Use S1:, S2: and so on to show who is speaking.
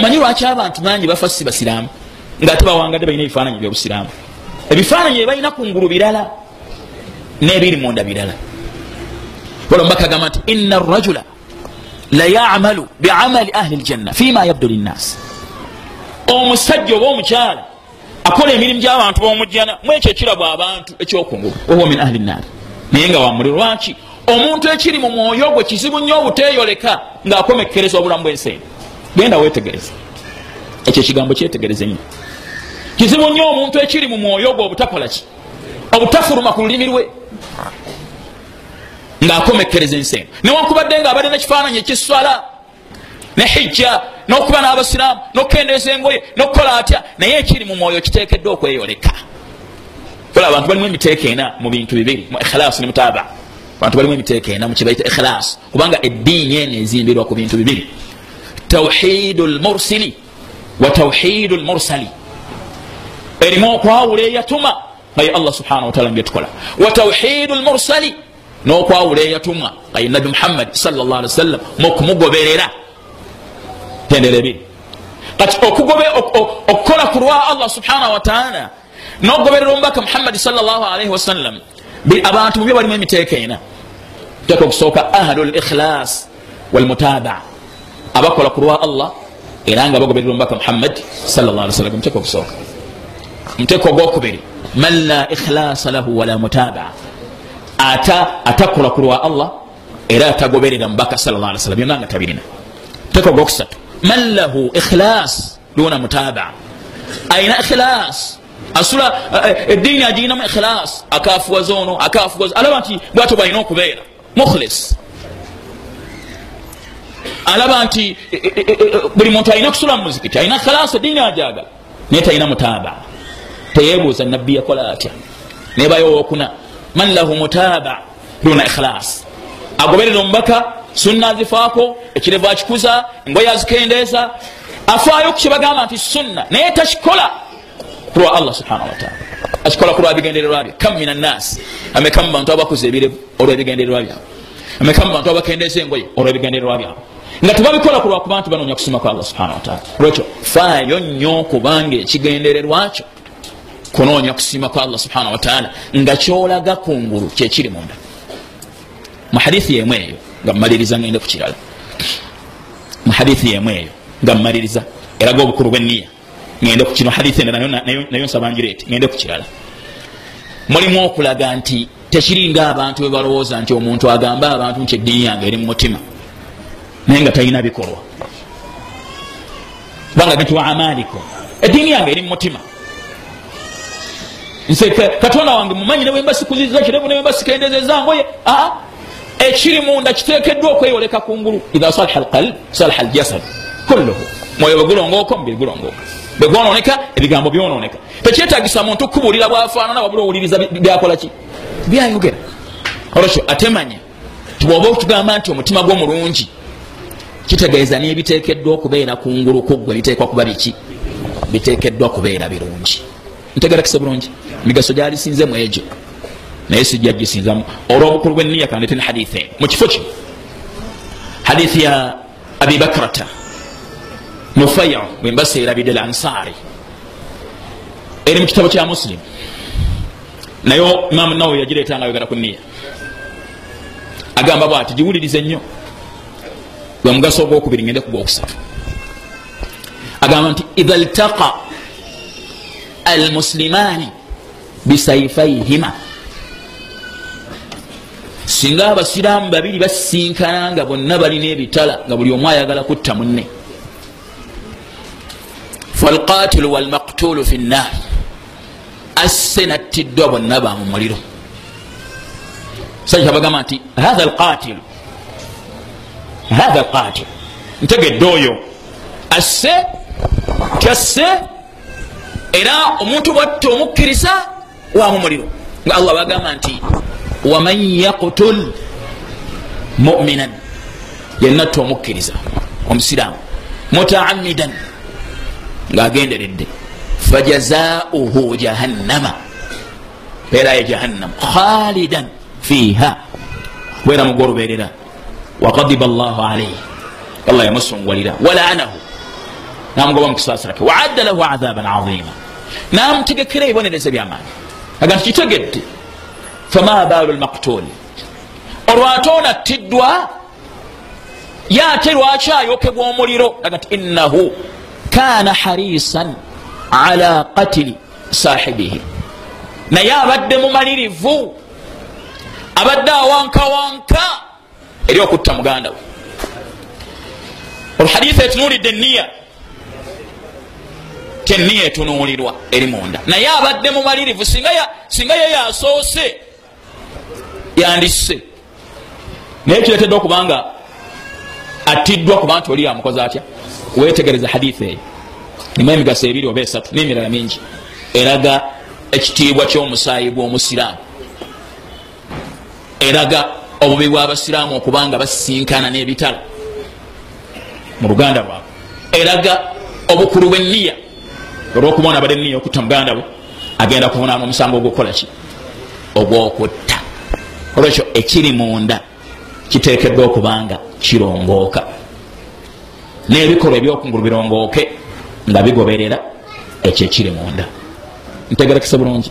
S1: omanyi lwaki abantu bangi bafa si basiraamu? Ngaate bawangadde balina ebifaananyi byobusiraamu. Ebifaananyi ebalina kungulu birala nebiri munda birala. Olomubaka agamba nti ina rajula layamalu biamali ahli ljanna fima yabdu linnas omusajja oba omukyala akola emirimu gyabantu bomujjana mwekyo ekirabwa abantu ekyokungulu owa min ahli nnaari naye nga wamuli lwaki? Omuntu ekiri mu mwoyo gwe kizibu nnyo obuteyoleka ngaakomekkereza obulamu bwenseeni genda wetegereza ekyo ekigambo kyetegereze nnyo. Kizibu nnyo omuntu ekiri mu mwoyo gwe obutakolaki obutafuluma ku lulimi lwe. Ngaakomekkereza ensenga newankubadde nga abadde nekifaananyi ekiswala ne hijja n'okuba n'abasiraamu n'okukendeeza engoye n'okukola atya naye ekiri mu mwoyo kiteekeddwa okweyoleka. Kola abantu balimu emiteeka ena mu bintu bibiri mu ikhilas ne mutaba abantu balimu emiteeka ena mukibaita ikhilas kubanga eddiini eno ezimbirwa ku bintu bibiri tauhidu lmursili wa tauhidu lmursali erimu okwawula eyatuma naye allah subhanahu wataala nibyetukola wa tauhidu lmursali n'okwawula eyatumwa aye nabi muhammadi salllah ali wasallam mukumugoberera. Tendera ebiri kati okukola ku lwa allah subhanahu wataala nogoberera omubaka muhammadi salllahalaihi wasallam abantu mubyo balimu emiteeka ena. Teeka okusooka ahlu likhlas walmutabaa abakola ku lwa allah era nga bagoberera omubaka muhammadi salllahalwasallam muteeka okusooka muteeka ogwokubiri man la ikhlasa lahu wala mutabaa ata atakola ku lwa allah era atagoberera mubaka sallasalam byonna nga tabirina. Teeka ogwokusatu man lahu ikhlas duna mutabaa ayina ikhlas asula eddiini agirinamu ikhlas akafuwaza ono akafuwaza alaba nti bwatyo bwalina okubeera. Mukhlis alaba nti buli muntu alina kusula mu muzikiti alina ikhlas eddiini ajagala naye talina mutabaa teyebuuza nabbi yakola atya. Nebayo owokuna man lahu mutaba duna ikhlas agoberera omubaka sunna azifaako ekirevu akikuza engoye azikendeeza afaayo kukibagamba nti sunna naye takikola kulwa allah subhanahu wataala akikola kulwa bigendererwa bye. Kam min annas ameka mu bantu abakuza ebirevu olwebigendererwa byabwe? Ameka mu bantu abakendeeza engoye olwebigendererwa byabwe nga tebabikola kulwa kuba nti banoonya kusima kwa allah subhanahu wataala olwekyo faayo nnyo kubanga ekigendererwa kyo kunoonya kusiima kwa allah subhanahu wataala nga kyolaga kungulu kyekiri munda. Muhadithi yemu eyo nga mmaliriza ngende ku kirala. Muhadithi yemu eyo nga mmaliriza eraga obukulu bweniya ngende ku kino hadithi nayo nsaba ngireeti ngende ku kirala. Mulimu okulaga nti tekiringa abantu bwe balowooza nti omuntu agambe abantu nti eddiini yange eri mu mutima naye nga talina bikolwa. Kubanga nti wa amalikum eddiini yange eri mu mutima. Nse katonda wange mumanyi newemba sikuziriza kirevu newemba sikendezeza ngoye aa ekiri munda kitekeddwa okweyoleka kungulu idha salaha alqalb salaha aljasad. Kulluhu. Mwoyo bwegulongooko mubiri gulongooka. Bwegwononeka ebigambo byononeka. Tekyetagisa muntu kubuulira bwafaanana wabula owuliriza byakolaki byayogera. Olwekyo atemanya. Tibwoba okugamba nti omutima gwomulungi kitegeeza nebitekeddwa okubeera kungulu kuggwe biteekwa kuba biki? Bitekeddwa kubeera birungi. Ntegerakise bulungi. Migaso gyalisinze mu egyo. Naye sijja gisinzamu. Olwobukulu bweniya kandete ne hadithi eno mukifo kino hadithi ya abi bakrata nufaya bwembaseerabidde lansari eri mu kitabo kya musilimu naye imamu nawe yagireeta nga yogera ku niya agamba bwati giwulirize nnyo gwe mugaso ogwokubiri ngende ku gwokusatu agamba nti idha ltaqa almuslimani bisaifaihima singa abasiraamu babiri basinkana nga bonna balina ebitala nga buli omu ayagala kutta munne. Falqatilu walmaktulu fi nnar asse nattiddwa bonna bamu muliro. Sajja bagamba nti hatha alqatilu hatha alqatilu ntegedde oyo asse kyasse era omuntu bwatta omukkiriza wamu muliro nga allah bagamba nti waman yaktul muminan yenatta omukkiriza omusiraamu mutaamidan ngaagenderedde fajazauhu jahannama mpeerayo jahannam khalidan fiha kubeera mugo olubeerera wakadiba llahu alaihi allah yamusungwalira walaanahu namugoba mukisasirake waadda lahu adhaban azima namutegekera ebibonereza byamaani aga nti kitegedde fama baalu lmaktuli olwate onattiddwa ye ate lwaki ayokebwa omuliro aga nti innahu kana harisan ala qatili sahibihi naye abadde mumalirivu abadde awankawanka eri okutta muganda we. Olhaditha etunulidde eniya teniya etunulirwa eri munda. Naye abadde mumalirivu singa ye yasoose yandisse. Naye kiretedde okubanga attiddwa kuba nti oli yamukoze atya? Wetegereza haditha eyo. Nimu emigaso ebiri oba esatu nemirala mingi. Eraga ekitiibwa kyomusaayi gw'omusiraamu. Eraga obubi bw'abasiraamu okubanga basisinkana n'ebitala mu luganda lwabwe. Eraga obukulu bw'enniya olwokubona abadde niya okutta muganda we agenda kuvunaana omusango ogwokukolaki ogwokutta. Olwekyo ekiri munda kitekeddwa okubanga kirongooka. N'ebikolwa ebyokungulu birongooke nga bigoberera ekyo ekiri munda. Ntegerekese bulungi